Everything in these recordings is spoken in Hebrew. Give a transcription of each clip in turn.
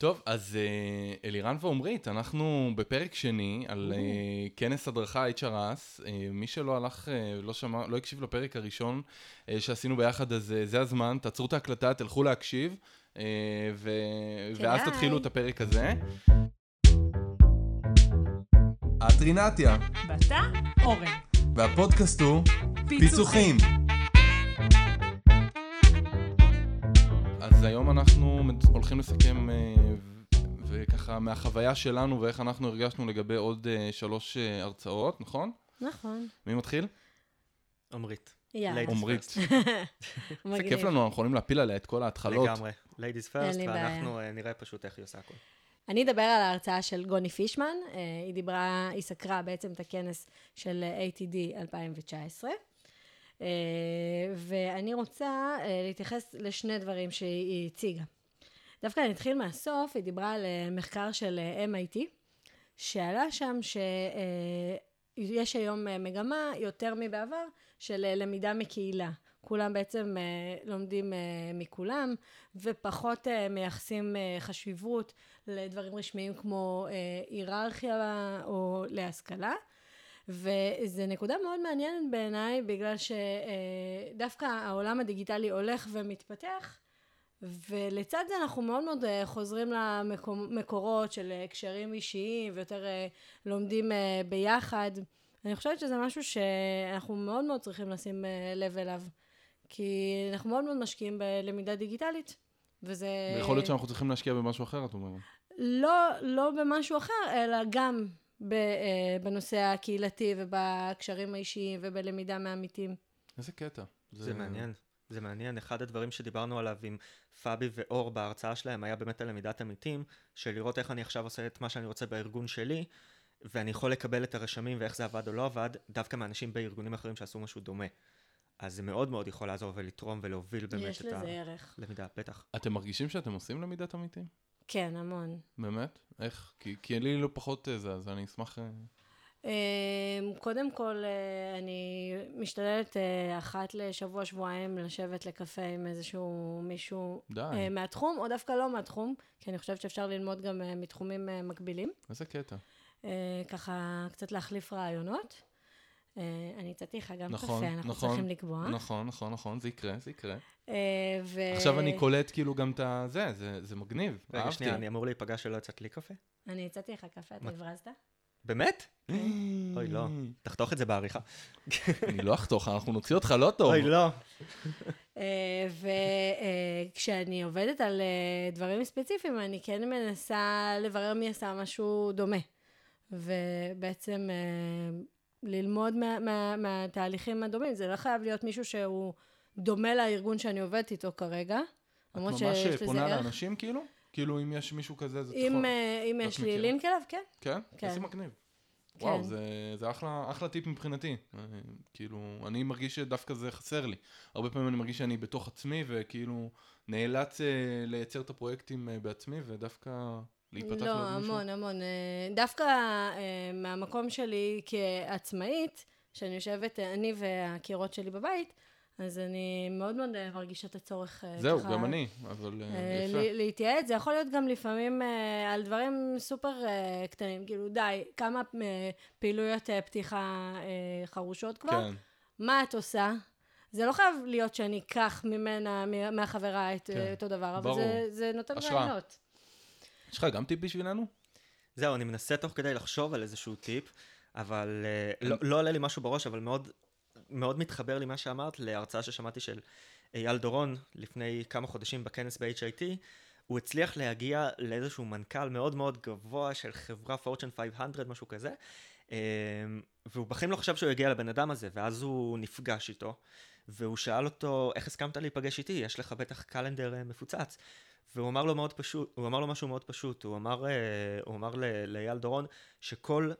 טוב, אז אה, אלירן ועומרית, אנחנו בפרק שני על אה, כנס הדרכה HRS. אה, מי שלא הלך, לא שמע, לא הקשיב לפרק הראשון שעשינו ביחד, אז זה הזמן, תעצרו את ההקלטה, תלכו להקשיב, ו... ואז כדאי. תתחילו את הפרק הזה. את רינתיה, ואתה, אורן. והפודקאסט הוא פיצוחים. אז היום אנחנו הולכים לסכם, אה, וככה מהחוויה שלנו ואיך אנחנו הרגשנו לגבי עוד אה, שלוש אה, הרצאות, נכון? נכון. מי מתחיל? עמרית. יאללה. First. זה כיף לנו, אנחנו יכולים להפיל עליה את כל ההתחלות. לגמרי. ladies first, ואנחנו אה, נראה פשוט איך היא עושה הכול. אני אדבר על ההרצאה של גוני פישמן. היא דיברה, היא סקרה בעצם את הכנס של ATD 2019. אה, ואני רוצה אה, להתייחס לשני דברים שהיא הציגה. דווקא אני אתחיל מהסוף, היא דיברה על אה, מחקר של MIT, שעלה שם שיש היום מגמה יותר מבעבר של למידה מקהילה. כולם בעצם לומדים מכולם, ופחות מייחסים חשיבות לדברים רשמיים כמו היררכיה או להשכלה. וזו נקודה מאוד מעניינת בעיניי, בגלל שדווקא העולם הדיגיטלי הולך ומתפתח, ולצד זה אנחנו מאוד מאוד אה, חוזרים למקורות של אה, קשרים אישיים ויותר אה, לומדים אה, ביחד. אני חושבת שזה משהו שאנחנו מאוד מאוד צריכים לשים אה, לב אליו, כי אנחנו מאוד מאוד משקיעים בלמידה דיגיטלית, וזה... ויכול להיות שאנחנו צריכים להשקיע במשהו אחר, את אומרת. לא, לא במשהו אחר, אלא גם אה, בנושא הקהילתי ובקשרים האישיים ובלמידה מעמיתים. איזה קטע. זה מעניין. זה מעניין. אחד הדברים שדיברנו עליו עם פאבי ואור בהרצאה שלהם היה באמת על למידת עמיתים, של לראות איך אני עכשיו עושה את מה שאני רוצה בארגון שלי, ואני יכול לקבל את הרשמים ואיך זה עבד או לא עבד, דווקא מאנשים בארגונים אחרים שעשו משהו דומה. אז זה מאוד מאוד יכול לעזור ולתרום ולהוביל באמת יש את לזה ערך. הלמידה, בטח. אתם מרגישים שאתם עושים למידת עמיתים? כן, המון. באמת? איך? כי, כי לי לא פחות אה, זה, אז אני אשמח... אה, אה, קודם כל, אה, אני משתדלת אחת לשבוע, שבועיים לשבת לקפה עם איזשהו מישהו די, מהתחום, או דווקא לא מהתחום, כי אני חושבת שאפשר ללמוד גם מתחומים מקבילים. איזה קטע. ככה קצת להחליף רעיונות. אה, אני הצעתי לך גם נכון, קפה, אנחנו נכון, צריכים לקבוע. נכון, נכון, נכון, זה יקרה, זה יקרה. אה, ו... עכשיו אני קולט כאילו גם את הזה, זה, זה מגניב, רגע, אהבתי. שנייה, אני אמור להיפגע שלא יצאת לי קפה? אני הצעתי לך קפה, אתה? הברזת? באמת? אוי, לא. תחתוך את זה בעריכה. אני לא אחתוך, אנחנו נוציא אותך לא טוב. אוי, לא. וכשאני עובדת על אה, דברים ספציפיים, אני כן מנסה לברר מי עשה משהו דומה. ובעצם אה, ללמוד מה, מה, מהתהליכים הדומים. זה לא חייב להיות מישהו שהוא דומה לארגון שאני עובדת איתו כרגע. את למרות ממש שיש לזה פונה. לאנשים כאילו? כאילו אם יש מישהו כזה, זה אם. אה, אם יש לי? לינק אליו, כן. כן? כן. איזה מגניב. כן. וואו, זה, זה אחלה, אחלה טיפ מבחינתי. כאילו, אני מרגיש שדווקא זה חסר לי. הרבה פעמים אני מרגיש שאני בתוך עצמי, וכאילו נאלץ אה, לייצר את הפרויקטים אה, בעצמי, ודווקא להיפתח לא, לעוד מישהו. המון, המון. אה, דווקא מהמקום שלי כעצמאית, שאני יושבת, אני והקירות שלי בבית, אז אני מאוד מאוד אה, מרגישה את הצורך אה, זהו, ככה, גם אני, אבל אה, אה, יפה. להתייעץ, זה יכול להיות גם לפעמים אה, על דברים סופר אה, קטנים, כאילו די, כמה פעילויות פתיחה חרושות כבר, כן. מה את עושה? זה לא חייב להיות שאני אקח ממנה, מהחברה את כן, אותו דבר, אבל ברור. זה, זה נותן. רעיונות. יש לך גם טיפ בשבילנו? זהו, אני מנסה תוך כדי לחשוב על איזשהו טיפ, אבל אה, לא, לא עולה לי משהו בראש, אבל מאוד, מאוד מתחבר לי מה שאמרת להרצאה ששמעתי של אייל דורון לפני כמה חודשים בכנס ב-HIT. הוא הצליח להגיע לאיזשהו מנכ"ל מאוד מאוד גבוה של חברה פורצ'ן 500, משהו כזה, אה, והוא בחיים לא חשב שהוא יגיע לבן אדם הזה, ואז הוא נפגש איתו, והוא שאל אותו, איך הסכמת להיפגש איתי? יש לך בטח קלנדר אה, מפוצץ. והוא אמר לו מאוד פשוט, הוא אמר לו משהו מאוד פשוט, הוא אמר, אה, אמר לאייל דורון שכל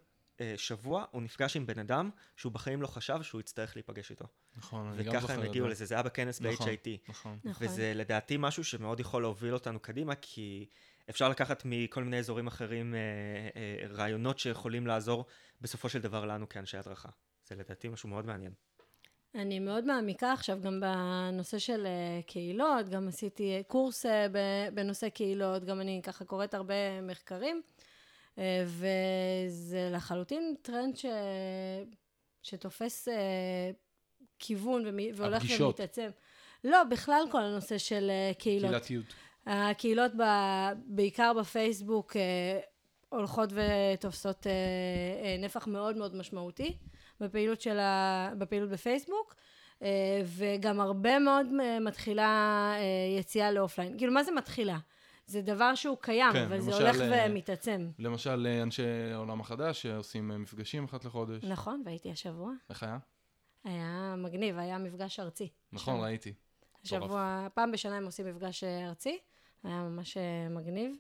שבוע הוא נפגש עם בן אדם שהוא בחיים לא חשב שהוא יצטרך להיפגש איתו. נכון, אני גם וככה זוכר הם את הגיעו זה. לזה, זה היה בכנס נכון. ב-HIT. נכון. נכון. וזה לדעתי משהו שמאוד יכול להוביל אותנו קדימה, כי אפשר לקחת מכל מיני אזורים אחרים אה, אה, רעיונות שיכולים לעזור בסופו של דבר לנו כאנשי הדרכה. זה לדעתי משהו מאוד מעניין. אני מאוד מעמיקה עכשיו גם בנושא של אה, קהילות, גם עשיתי אה, קורס אה, בנושא קהילות, גם אני ככה קוראת הרבה מחקרים, אה, וזה לחלוטין טרנד ש... שתופס אה, כיוון ומי- והולך הפגישות. ומתעצם. לא, בכלל כל הנושא של אה, קהילות. קהילתיות. הקהילות, ב, בעיקר בפייסבוק, אה, הולכות ותופסות אה, אה, נפח מאוד מאוד משמעותי בפעילות, של ה, בפעילות בפייסבוק, אה, וגם הרבה מאוד אה, מתחילה אה, יציאה לאופליין. כאילו, מה זה מתחילה? זה דבר שהוא קיים, כן, אבל זה למשל, הולך אה, ומתעצם. למשל, אה, אנשי העולם החדש שעושים אה, מפגשים אחת לחודש. נכון, והייתי השבוע. איך היה? היה מגניב, היה מפגש ארצי. נכון, שם. ראיתי. השבוע, פעם בשנה הם עושים מפגש ארצי, היה ממש מגניב.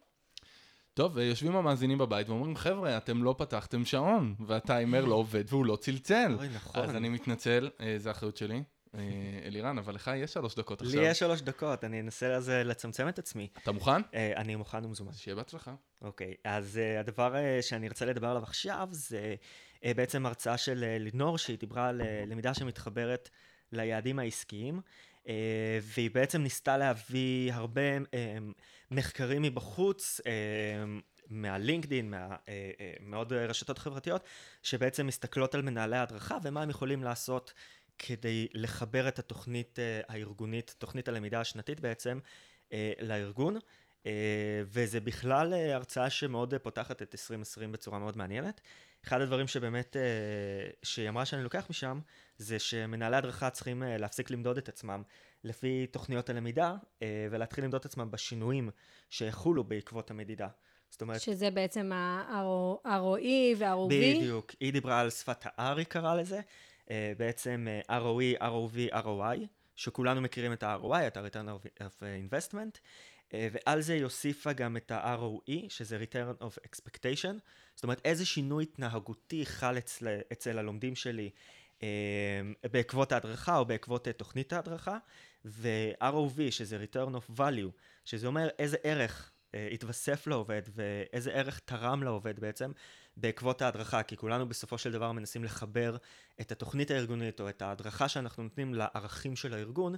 טוב, ויושבים המאזינים בבית ואומרים, חבר'ה, אתם לא פתחתם שעון, והטיימר לא עובד והוא לא צלצל. אוי, נכון. אז אני מתנצל, זה אחריות שלי. אה, אלירן, אבל לך יש שלוש דקות לי עכשיו. יש שלוש דקות, אני אנסה לזה לצמצם את עצמי. אתה מוכן? אה, אני מוכן ומזומן. אז שיהיה בהצלחה. אוקיי, אז uh, הדבר שאני ארצה לדבר עליו עכשיו זה בעצם הרצאה של לינור, שהיא דיברה על למידה שמתחברת ליעדים העסקיים, והיא בעצם ניסתה להביא הרבה מחקרים מבחוץ, מהלינקדין, מה, מעוד רשתות חברתיות, שבעצם מסתכלות על מנהלי ההדרכה ומה הם יכולים לעשות כדי לחבר את התוכנית uh, הארגונית, תוכנית הלמידה השנתית בעצם, uh, לארגון. Uh, וזה בכלל הרצאה שמאוד פותחת את 2020 בצורה מאוד מעניינת. אחד הדברים שבאמת, שהיא אמרה שאני לוקח משם, זה שמנהלי הדרכה צריכים להפסיק למדוד את עצמם לפי תוכניות הלמידה, ולהתחיל למדוד את עצמם בשינויים שיחולו בעקבות המדידה. זאת אומרת, שזה בעצם ה-ROE וה-ROV. בדיוק, היא דיברה על שפת ה-R היא קראה לזה, בעצם uh, ROE, ROV, ROI, שכולנו מכירים את ה-ROI, את ה-Return of- of Investment, uh, ועל זה היא הוסיפה גם את ה-ROE, שזה Return of Expectation, זאת אומרת איזה שינוי התנהגותי חל אצל, אצל הלומדים שלי uh, בעקבות ההדרכה או בעקבות uh, תוכנית ההדרכה, ו-ROV, שזה Return of Value, שזה אומר איזה ערך uh, התווסף לעובד ואיזה ערך תרם לעובד בעצם בעקבות ההדרכה, כי כולנו בסופו של דבר מנסים לחבר את התוכנית הארגונית או את ההדרכה שאנחנו נותנים לערכים של הארגון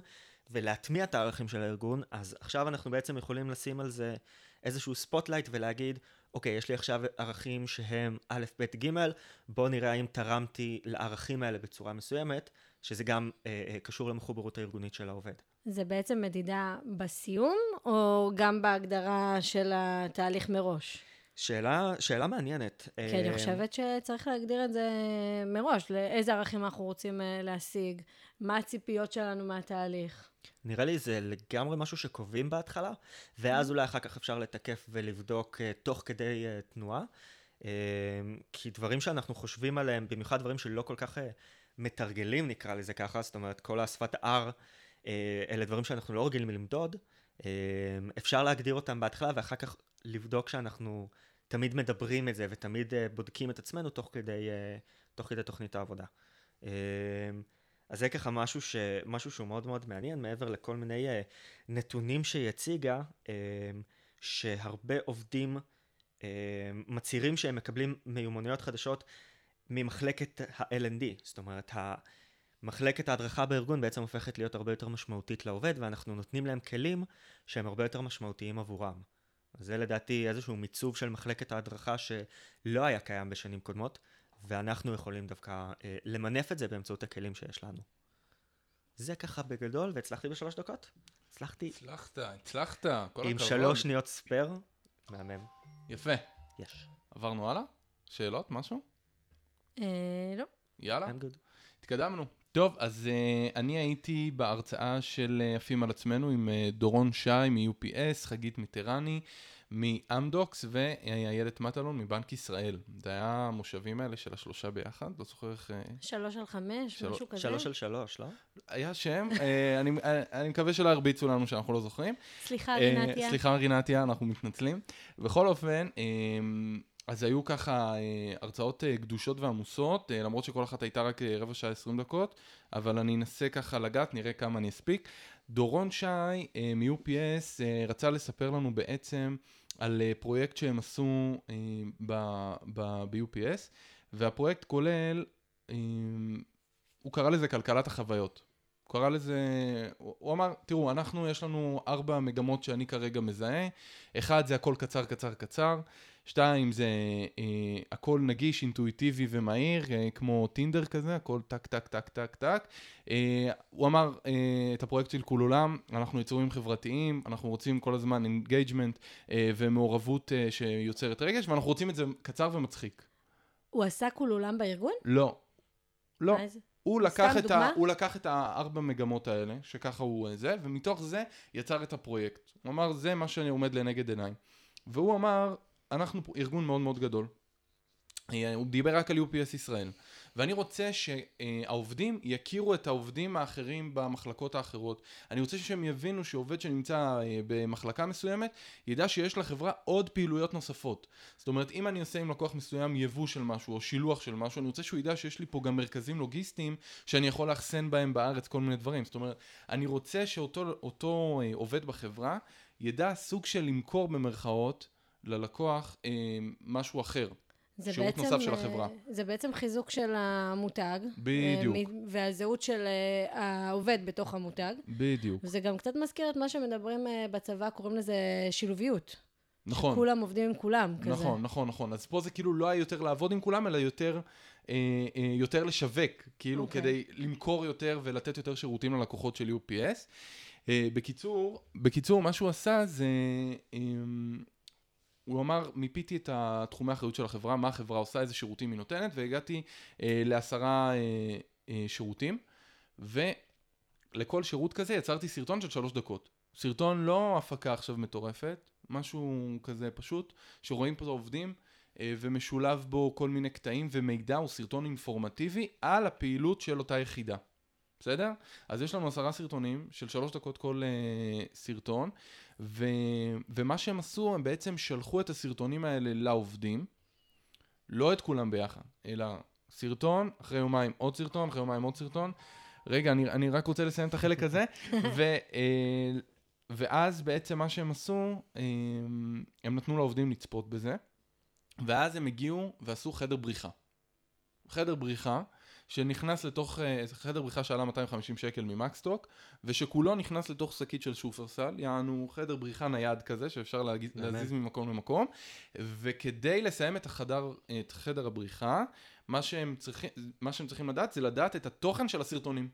ולהטמיע את הערכים של הארגון, אז עכשיו אנחנו בעצם יכולים לשים על זה איזשהו spotlight ולהגיד, אוקיי, יש לי עכשיו ערכים שהם א', ב', ג', בואו נראה האם תרמתי לערכים האלה בצורה מסוימת, שזה גם אה, אה, קשור למחוברות הארגונית של העובד. זה בעצם מדידה בסיום, או גם בהגדרה של התהליך מראש? שאלה, שאלה מעניינת. כי אני אה, חושבת שצריך להגדיר את זה מראש, לאיזה ערכים אנחנו רוצים אה, להשיג, מה הציפיות שלנו מהתהליך. נראה לי זה לגמרי משהו שקובעים בהתחלה, ואז אולי אחר כך אפשר לתקף ולבדוק uh, תוך כדי תנועה. כי דברים שאנחנו חושבים עליהם, במיוחד דברים שלא כל כך מתרגלים נקרא לזה ככה, זאת אומרת כל השפת R, אלה דברים שאנחנו לא רגילים למדוד, uh, אפשר להגדיר אותם בהתחלה ואחר כך לבדוק שאנחנו תמיד מדברים את זה ותמיד uh, בודקים את עצמנו תוך כדי, תוך כדי תוכנית העבודה. אז זה ככה משהו, ש... משהו שהוא מאוד מאוד מעניין, מעבר לכל מיני נתונים שהיא הציגה, שהרבה עובדים מצהירים שהם מקבלים מיומנויות חדשות ממחלקת ה-L&D, זאת אומרת, מחלקת ההדרכה בארגון בעצם הופכת להיות הרבה יותר משמעותית לעובד, ואנחנו נותנים להם כלים שהם הרבה יותר משמעותיים עבורם. אז זה לדעתי איזשהו מיצוב של מחלקת ההדרכה שלא היה קיים בשנים קודמות. ואנחנו יכולים דווקא אה, למנף את זה באמצעות הכלים שיש לנו. זה ככה בגדול, והצלחתי בשלוש דקות? הצלחתי הצלחת, הצלחת, כל עם הכבוד. שלוש שניות ספייר. מהמם. יפה. יש. עברנו הלאה? שאלות? משהו? אה, לא. יאללה. I'm good. התקדמנו. טוב, אז uh, אני הייתי בהרצאה של uh, עפים על עצמנו עם uh, דורון שי מ-UPS, חגית מיטרני מאמדוקס ואיילת מטלון מבנק ישראל. זה היה המושבים האלה של השלושה ביחד, לא זוכר איך... Uh, שלוש על חמש, של- משהו כזה. שלוש על שלוש, לא? היה שם, uh, אני, uh, אני מקווה שלא ירביצו לנו שאנחנו לא זוכרים. סליחה, אה, רינתיה. סליחה רינתיה, אנחנו מתנצלים. בכל אופן, אה, אז היו ככה אה, הרצאות אה, גדושות ועמוסות, אה, למרות שכל אחת הייתה רק אה, רבע שעה עשרים דקות, אבל אני אנסה ככה לגעת, נראה כמה אני אספיק. דורון שי אה, מ-UPS אה, רצה לספר לנו בעצם על אה, פרויקט שהם עשו אה, ב-UPS, והפרויקט כולל אה, הוא קרא לזה כלכלת החוויות. הוא קרא לזה, הוא הוא אמר, תראו, אנחנו, יש לנו ארבע מגמות שאני כרגע מזהה. אחד זה הכל קצר, קצר, קצר. שתיים זה אה, הכל נגיש, אינטואיטיבי ומהיר, אה, כמו טינדר כזה, הכל טק, טק, טק, טק, טק. אה, הוא אמר אה, את הפרויקט של כולולם, אנחנו יצורים חברתיים, אנחנו רוצים כל הזמן engagement אה, ומעורבות אה, שיוצרת רגש, ואנחנו רוצים את זה קצר ומצחיק. הוא עשה כולולם בארגון? לא. לא. זה? הוא לקח, את ה? הוא לקח את הארבע מגמות האלה, שככה הוא זה, ומתוך זה יצר את הפרויקט. הוא אמר, זה מה שאני עומד לנגד עיניי. והוא אמר, אנחנו ארגון מאוד מאוד גדול. אה, הוא דיבר רק על UPS ישראל. ואני רוצה שהעובדים יכירו את העובדים האחרים במחלקות האחרות. אני רוצה שהם יבינו שעובד שנמצא אה, במחלקה מסוימת, ידע שיש לחברה עוד פעילויות נוספות. זאת אומרת, אם אני עושה עם לקוח מסוים יבוא של משהו או שילוח של משהו, אני רוצה שהוא ידע שיש לי פה גם מרכזים לוגיסטיים שאני יכול לאחסן בהם בארץ כל מיני דברים. זאת אומרת, אני רוצה שאותו אותו, אה, עובד בחברה ידע סוג של למכור במרכאות ללקוח אה, משהו אחר. זה שירות בעצם, נוסף של אה, החברה. זה בעצם חיזוק של המותג. בדיוק. אה, והזהות של אה, העובד בתוך המותג. בדיוק. וזה גם קצת מזכיר את מה שמדברים בצבא, קוראים לזה שילוביות. נכון. כולם עובדים עם כולם, כזה. נכון, נכון, נכון. אז פה זה כאילו לא היה יותר לעבוד עם כולם, אלא יותר, אה, אה, יותר לשווק, כאילו אוקיי. כדי למכור יותר ולתת יותר שירותים ללקוחות של UPS. אה, בקיצור, בקיצור, מה שהוא עשה זה, אה, הוא אמר, מיפיתי את התחומי האחריות של החברה, מה החברה עושה, איזה שירותים היא נותנת, והגעתי אה, לעשרה אה, אה, שירותים, ולכל שירות כזה יצרתי סרטון של שלוש דקות. סרטון לא הפקה עכשיו מטורפת, משהו כזה פשוט, שרואים פה את העובדים, אה, ומשולב בו כל מיני קטעים ומידע, הוא סרטון אינפורמטיבי על הפעילות של אותה יחידה. בסדר? אז יש לנו עשרה סרטונים של שלוש דקות כל אה, סרטון, ו, ומה שהם עשו, הם בעצם שלחו את הסרטונים האלה לעובדים, לא את כולם ביחד, אלא סרטון, אחרי יומיים עוד סרטון, אחרי יומיים עוד סרטון. רגע, אני, אני רק רוצה לסיים את החלק הזה. ו, אה, ואז בעצם מה שהם עשו, אה, הם נתנו לעובדים לצפות בזה, ואז הם הגיעו ועשו חדר בריחה. חדר בריחה, שנכנס לתוך, אה, חדר בריחה שעלה 250 שקל ממקסטוק, ושכולו נכנס לתוך שקית של שופרסל, יענו חדר בריחה נייד כזה, שאפשר להגיז? להזיז ממקום למקום, וכדי לסיים את החדר, את חדר הבריחה, מה שהם, צריכים, מה שהם צריכים לדעת זה לדעת את התוכן של הסרטונים.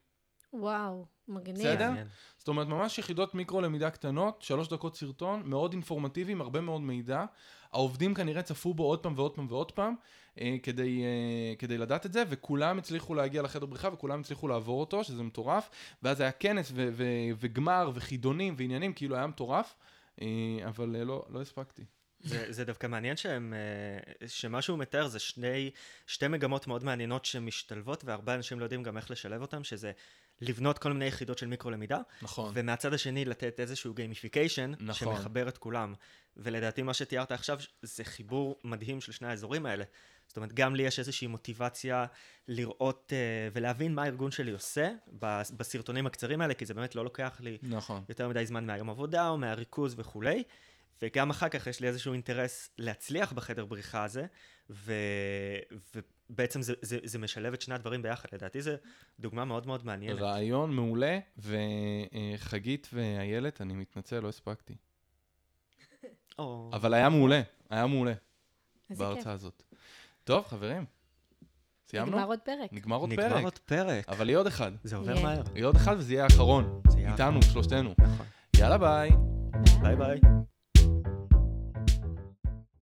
וואו, מגניב. בסדר? זאת אומרת, ממש יחידות מיקרו למידה קטנות, שלוש דקות סרטון, מאוד אינפורמטיבי, עם הרבה מאוד מידע. העובדים כנראה צפו בו עוד פעם ועוד פעם ועוד פעם, אה, כדי, אה, כדי לדעת את זה, וכולם הצליחו להגיע לחדר בריחה, וכולם הצליחו לעבור אותו, שזה מטורף. ואז היה כנס ו- ו- וגמר וחידונים ועניינים, כאילו היה מטורף, אה, אבל אה, לא, לא הספקתי. זה, זה דווקא מעניין שהם, אה, שמה שהוא מתאר זה שני, שתי מגמות מאוד מעניינות שמשתלבות, והרבה אנשים לא יודעים גם איך לשלב אותם, שזה לבנות כל מיני יחידות של מיקרו-למידה, נכון. ומהצד השני לתת איזשהו gamification, נכון. שמחבר את כולם. ולדעתי מה שתיארת עכשיו זה חיבור מדהים של שני האזורים האלה. זאת אומרת, גם לי יש איזושהי מוטיבציה לראות uh, ולהבין מה הארגון שלי עושה בס- בסרטונים הקצרים האלה, כי זה באמת לא לוקח לי נכון. יותר מדי זמן מהיום עבודה או מהריכוז וכולי. וגם אחר כך יש לי איזשהו אינטרס להצליח בחדר בריחה הזה, ו... ובעצם זה, זה, זה משלב את שני הדברים ביחד. לדעתי זו דוגמה מאוד מאוד מעניינת. רעיון מעולה, וחגית ואיילת, אני מתנצל, לא הספקתי. אבל היה מעולה, היה מעולה. בהרצאה הזאת. טוב, חברים, סיימנו? נגמר עוד פרק. נגמר עוד נגמר פרק. עוד פרק. אבל יהיה עוד אחד. זה עובר. מהר. יהיה עוד אחד וזה יהיה האחרון. זה יהיה איתנו. שלושתנו. נכון. יאללה ביי. ביי ביי.